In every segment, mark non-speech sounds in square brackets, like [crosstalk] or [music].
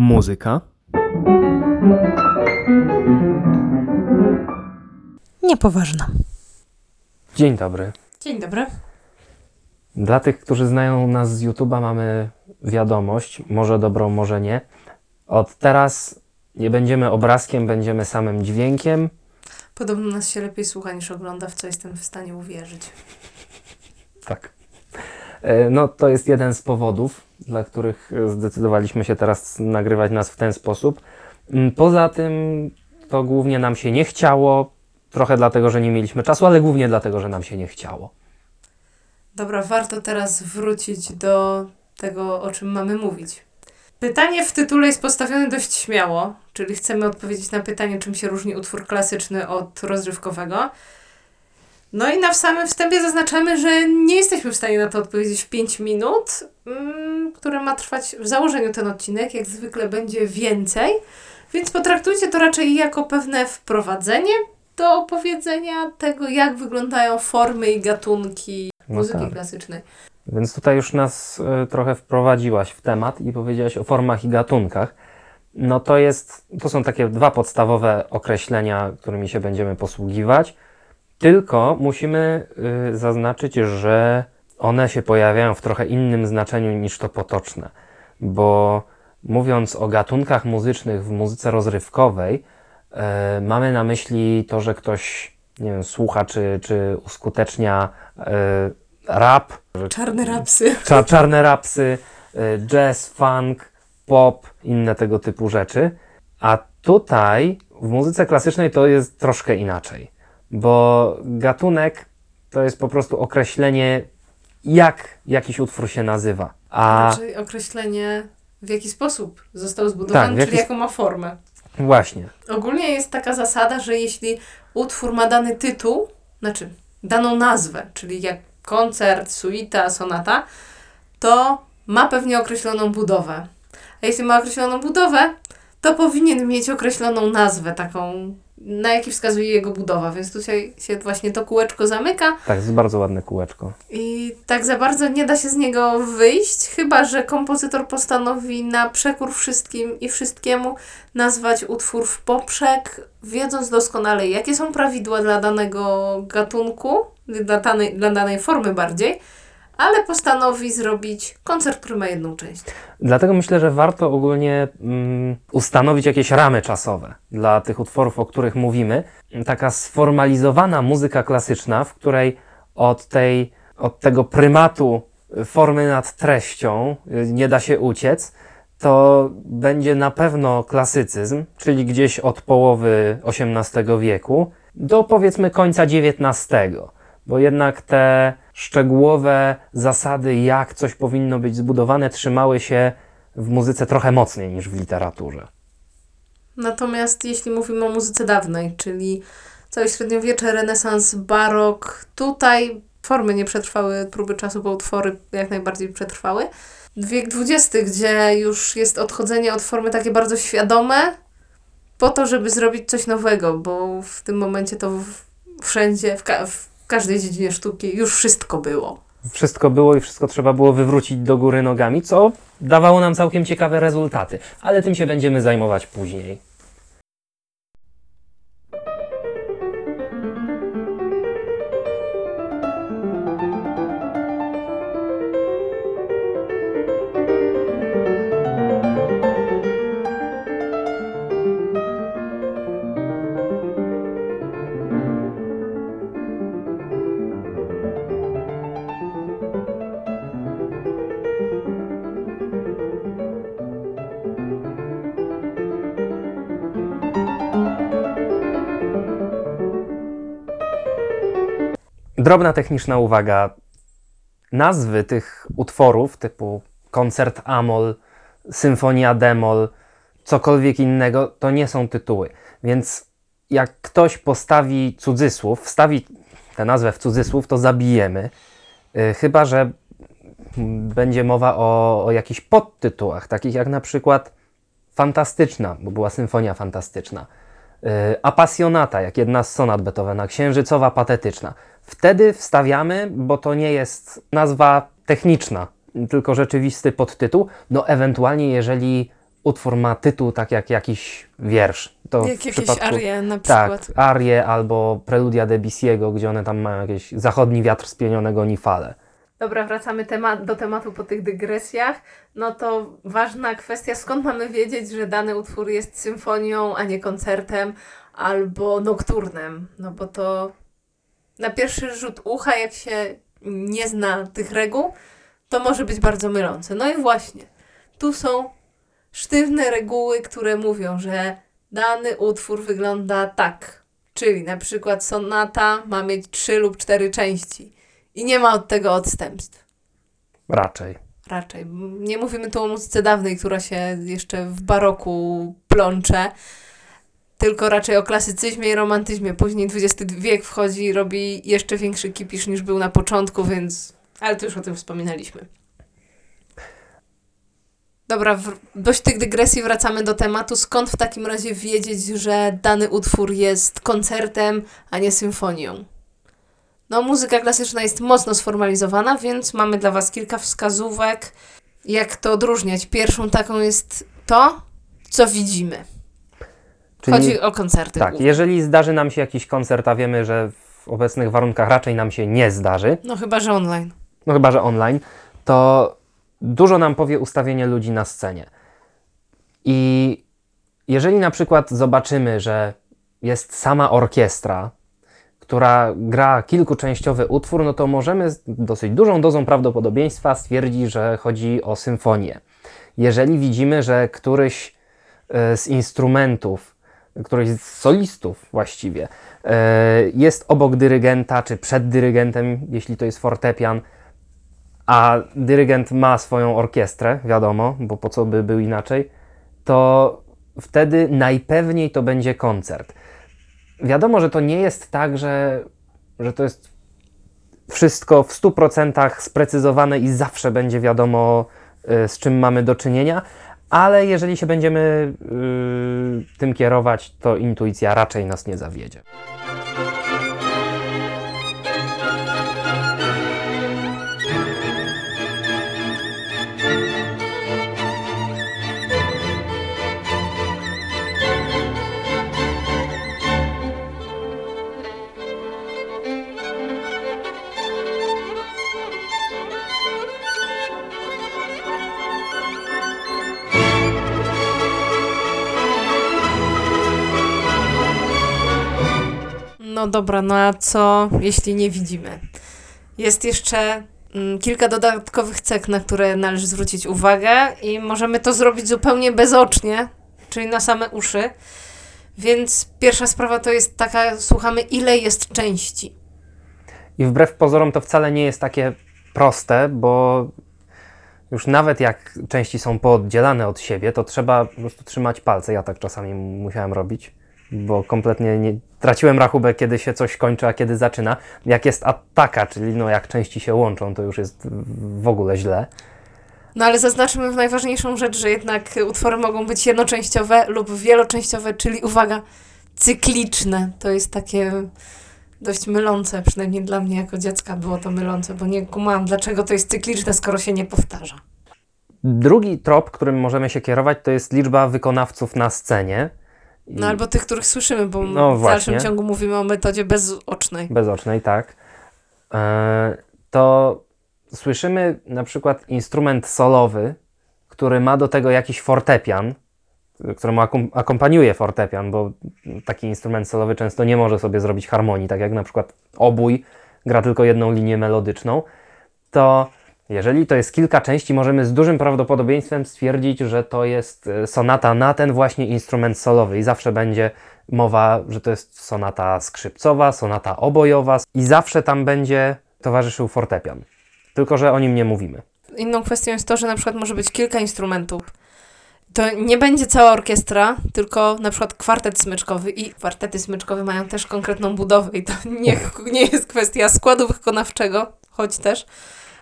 muzyka, Niepoważna. Dzień dobry. Dzień dobry. Dla tych, którzy znają nas z YouTube'a, mamy wiadomość, może dobrą, może nie. Od teraz nie będziemy obrazkiem, będziemy samym dźwiękiem. Podobno nas się lepiej słucha niż ogląda, w co jestem w stanie uwierzyć. Tak. E, No, to jest jeden z powodów, dla których e, zdecydowaliśmy się teraz nagrywać nas w ten sposób. Mm, Poza tym, to głównie nam się nie chciało, trochę dlatego, że nie mieliśmy czasu, ale głównie dlatego, że nam się nie chciało. Dobra, warto teraz wrócić do tego, o czym mamy mówić. Pytanie w tytule jest postawione dość śmiało, czyli chcemy odpowiedzieć na pytanie, czym się różni utwór klasyczny od rozrywkowego. No i na samym wstępie zaznaczamy, że nie jesteśmy w stanie na to odpowiedzieć w 5 minut, mm, które ma trwać w założeniu ten odcinek. Jak zwykle będzie więcej, więc potraktujcie to raczej jako pewne wprowadzenie do opowiedzenia tego, jak wyglądają formy i gatunki No muzyki tak. klasycznej. Więc tutaj już nas e, trochę wprowadziłaś w temat i powiedziałaś o formach i gatunkach. No to jest, to są takie dwa podstawowe określenia, którymi się będziemy posługiwać. Tylko musimy y, zaznaczyć, że one się pojawiają w trochę innym znaczeniu niż to potoczne. Bo mówiąc o gatunkach muzycznych w muzyce rozrywkowej, e, mamy na myśli to, że ktoś, nie wiem, słucha czy, czy uskutecznia e, rap, Czarne rapsy. Cza, czarne rapsy, y, jazz, funk, pop, inne tego typu rzeczy. A tutaj w muzyce klasycznej to jest troszkę inaczej, bo gatunek to jest po prostu określenie, jak jakiś utwór się nazywa. A Czyli określenie, w jaki sposób został zbudowany, Tak, czyli jaką ma formę. właśnie, Ogólnie jest taka zasada, że jeśli utwór ma dany tytuł, znaczy daną nazwę, czyli jak koncert, suita, sonata, to ma pewnie określoną budowę. A jeśli ma określoną budowę, to powinien mieć określoną nazwę, taką, na jaki wskazuje jego budowa. Więc tutaj się właśnie to kółeczko zamyka tak, jest bardzo ładne kółeczko. i tak za bardzo nie da się z niego wyjść, chyba że kompozytor postanowi na przekór wszystkim i wszystkiemu nazwać utwór w poprzek, wiedząc doskonale, jakie są prawidła dla danego gatunku, dla danej, dla danej formy bardziej, ale postanowi zrobić koncert, który ma jedną część. Dlatego myślę, że warto ogólnie mm, ustanowić jakieś ramy czasowe dla tych utworów, o których mówimy. Taka sformalizowana muzyka klasyczna, w której od, tej, od tego prymatu formy nad treścią y, nie da się uciec, to będzie na pewno klasycyzm, czyli gdzieś od połowy XVIII wieku do powiedzmy końca XIX bo jednak te szczegółowe zasady, jak coś powinno być zbudowane, trzymały się w muzyce trochę mocniej niż w literaturze. Natomiast jeśli mówimy o muzyce dawnej, czyli całe średniowiecze, renesans, barok, tutaj formy nie przetrwały próby czasu, bo utwory jak najbardziej przetrwały. Wiek XX, gdzie już jest odchodzenie od formy takie bardzo świadome, po to, żeby zrobić coś nowego, bo w tym momencie to wszędzie, w, w każdej dziedzinie sztuki już wszystko było. Wszystko było i wszystko trzeba było wywrócić do góry nogami, co dawało nam całkiem ciekawe rezultaty, ale tym się będziemy zajmować później. Drobna techniczna uwaga. Nazwy tych utworów typu koncert Amol, symfonia Demol, cokolwiek innego, to nie są tytuły. Więc jak ktoś postawi cudzysłów, wstawi tę nazwę w cudzysłów, to zabijemy. Y, Chyba, że będzie mowa o, o jakichś podtytułach, takich jak na przykład Fantastyczna, bo była symfonia fantastyczna. Y, Apasjonata, jak jedna z sonat Beethovena, księżycowa patetyczna. Wtedy wstawiamy, bo to nie jest nazwa techniczna, tylko rzeczywisty podtytuł. No ewentualnie, jeżeli utwór ma tytuł tak jak jakiś wiersz. To Jak jakieś arie na Tak, przykład. arie albo preludia Debussy'ego, gdzie one tam mają jakieś zachodni wiatr spienionego Nifale. Dobra, wracamy tema- do tematu po tych dygresjach. No to ważna kwestia, skąd mamy wiedzieć, że dany utwór jest symfonią, a nie koncertem albo nokturnem. No bo to na pierwszy rzut ucha, jak się nie zna tych reguł, to może być bardzo mylące. No i właśnie, tu są sztywne reguły, które mówią, że dany utwór wygląda tak. Czyli na przykład sonata ma mieć trzy lub cztery części. I nie ma od tego odstępstw. Raczej. Raczej. Nie mówimy tu o muzyce dawnej, która się jeszcze w baroku plącze, tylko raczej o klasycyzmie i romantyzmie. Później XX wiek wchodzi i robi jeszcze większy kipisz niż był na początku, więc. Ale to już o tym wspominaliśmy. Dobra, w... dość tych dygresji wracamy do tematu. Skąd w takim razie wiedzieć, że dany utwór jest koncertem, a nie symfonią? No, muzyka klasyczna jest mocno sformalizowana, więc mamy dla Was kilka wskazówek, jak to odróżniać. Pierwszą taką jest to, co widzimy. Czyli, Chodzi o koncerty. tak, głównie. jeżeli zdarzy nam się jakiś koncert, a wiemy, że w obecnych warunkach raczej nam się nie zdarzy, No chyba, że online. no chyba, że online, to dużo nam powie ustawienie ludzi na scenie. I jeżeli na przykład zobaczymy, że jest sama orkiestra, która gra kilkuczęściowy utwór, no to możemy z dosyć dużą dozą prawdopodobieństwa stwierdzić, że chodzi o symfonię. Jeżeli widzimy, że któryś e, z instrumentów, któryś z solistów właściwie, e, jest obok dyrygenta, czy przed dyrygentem, jeśli to jest fortepian, a dyrygent ma swoją orkiestrę, wiadomo, bo po co by był inaczej, to wtedy najpewniej to będzie koncert. Wiadomo, że to nie jest tak, że, że to jest wszystko w 100% sprecyzowane i zawsze będzie wiadomo, y, z czym mamy do czynienia, ale jeżeli się będziemy y, tym kierować, to intuicja raczej nas nie zawiedzie. No dobra, no a co jeśli nie widzimy? Jest jeszcze mm, kilka dodatkowych cech, na które należy zwrócić uwagę i możemy to zrobić zupełnie bezocznie, czyli na same uszy. Więc pierwsza sprawa to jest taka, słuchamy ile jest części. I wbrew pozorom to wcale nie jest takie proste, bo już nawet jak części są pooddzielane od siebie, to trzeba po prostu trzymać palce. Ja tak czasami musiałem robić, bo kompletnie nie traciłem rachubę, kiedy się coś kończy, a kiedy zaczyna. Jak jest ataka, czyli no jak części się łączą, to już jest w ogóle źle. No ale zaznaczmy w najważniejszą rzecz, że jednak utwory mogą być jednoczęściowe lub wieloczęściowe, czyli uwaga, cykliczne. To jest takie dość mylące, przynajmniej dla mnie jako dziecka było to mylące, bo nie kumałam, dlaczego to jest cykliczne, skoro się nie powtarza. Drugi trop, którym możemy się kierować, to jest liczba wykonawców na scenie. No albo tych, których słyszymy, bo No w dalszym ciągu mówimy o metodzie bezocznej. bezocznej, tak, e, to słyszymy na przykład instrument solowy, który ma do tego jakiś fortepian, któremu akom- akompaniuje fortepian, bo taki instrument solowy często nie może sobie zrobić harmonii, tak jak na przykład obój gra tylko jedną linię melodyczną, to jeżeli to jest kilka części, możemy z dużym prawdopodobieństwem stwierdzić, że to jest e, sonata na ten właśnie instrument solowy i zawsze będzie mowa, że to jest sonata skrzypcowa, sonata obojowa i zawsze tam będzie towarzyszył fortepian. Tylko, że o nim nie mówimy. Inną kwestią jest to, że na przykład może być kilka instrumentów. To nie będzie cała orkiestra, tylko na przykład kwartet smyczkowy i kwartety smyczkowe mają też konkretną budowę i to [laughs] nie, nie jest kwestia składu wykonawczego, choć też,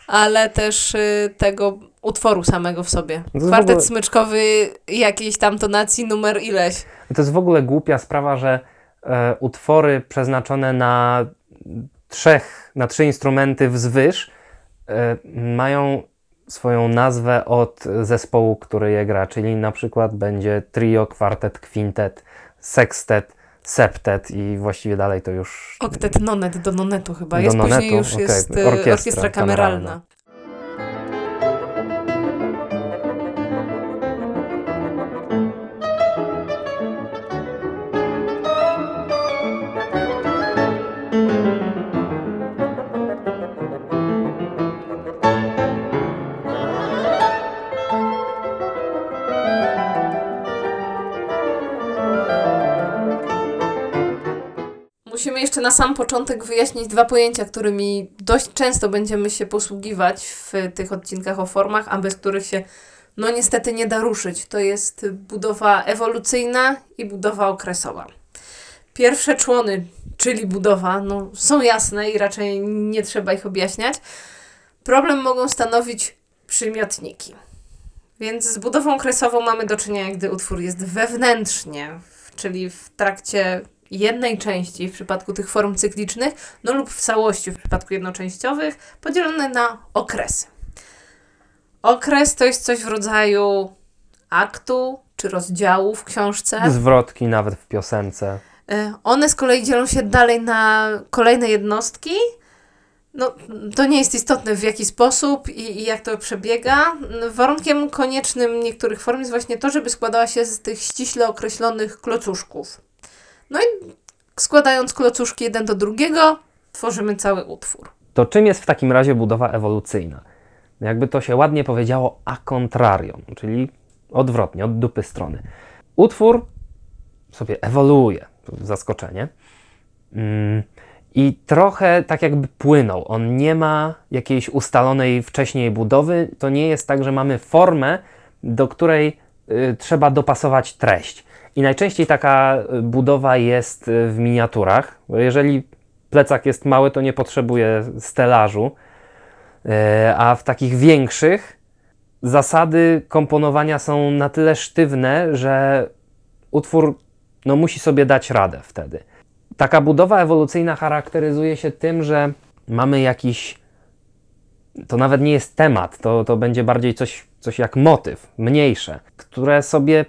ale też y, tego utworu samego w sobie. Kwartet ogóle- smyczkowy jakiejś tam tonacji, numer ileś. To jest w ogóle głupia sprawa, że e, utwory przeznaczone na trzech, na trzy instrumenty wzwyż e, mają swoją nazwę od zespołu, który je gra, czyli na przykład będzie trio, kwartet, kwintet, sekstet, septet i właściwie dalej to już Oktet nonet do nonetu chyba. Do Jest później nonetu, już okej. jest e, Orkiestra orkiestra, kameralna. kameralna. Musimy jeszcze na sam początek wyjaśnić dwa pojęcia, którymi dość często będziemy się posługiwać w tych odcinkach o formach, a bez których się no niestety nie da ruszyć. To jest budowa ewolucyjna i budowa okresowa. Pierwsze człony, czyli budowa, no, są jasne i raczej nie trzeba ich objaśniać. Problem mogą stanowić przymiotniki. Więc z budową okresową mamy do czynienia, gdy utwór jest wewnętrznie, czyli w trakcie jednej części w przypadku tych form cyklicznych, no lub w całości w przypadku jednoczęściowych, podzielone na okresy. Okres to jest coś w rodzaju aktu czy rozdziału w książce. zwrotki nawet w piosence. E, One z kolei dzielą się dalej na kolejne jednostki. No, to nie jest istotne w jaki sposób i, i jak to przebiega. Warunkiem koniecznym niektórych form jest właśnie to, żeby składała się z tych ściśle określonych klocuszków. No i składając klocuszki jeden do drugiego, tworzymy cały utwór. To czym jest w takim razie budowa ewolucyjna? Jakby to się ładnie powiedziało a contrarium, czyli odwrotnie, od dupy strony. Utwór sobie ewoluuje, zaskoczenie. Mm, I trochę tak jakby płynął. On nie ma jakiejś ustalonej wcześniej budowy. To nie jest tak, że mamy formę, do której y, trzeba dopasować treść. I najczęściej taka y, budowa jest y, w miniaturach, jeżeli plecak jest mały, to nie potrzebuje stelażu, E, a w takich większych zasady komponowania są na tyle sztywne, że utwór no, musi sobie dać radę wtedy. Taka budowa ewolucyjna charakteryzuje się tym, że mamy jakiś. To nawet nie jest temat, to, to będzie bardziej coś, coś jak motyw, mniejsze, które sobie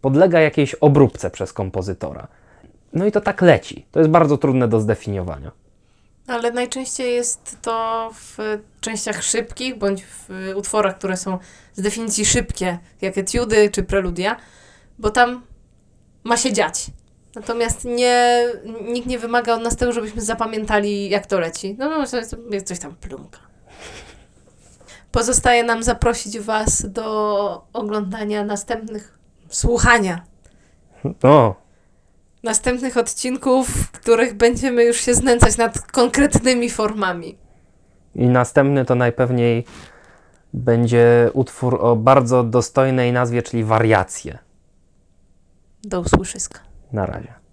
podlega jakiejś obróbce przez kompozytora. No i to tak leci. To jest bardzo trudne do zdefiniowania. Ale najczęściej jest to w częściach szybkich, bądź w utworach, które są z definicji szybkie, jak etiudy czy preludia, bo tam ma się dziać. Natomiast nie, nikt nie wymaga od nas tego, żebyśmy zapamiętali, jak to leci. No, no jest coś tam plumka. Pozostaje nam zaprosić Was do oglądania następnych, słuchania O, następnych odcinków, w których będziemy już się znęcać nad konkretnymi formami. I następny to najpewniej będzie utwór o bardzo dostojnej nazwie, czyli wariacje. Do usłyszyska. Na razie.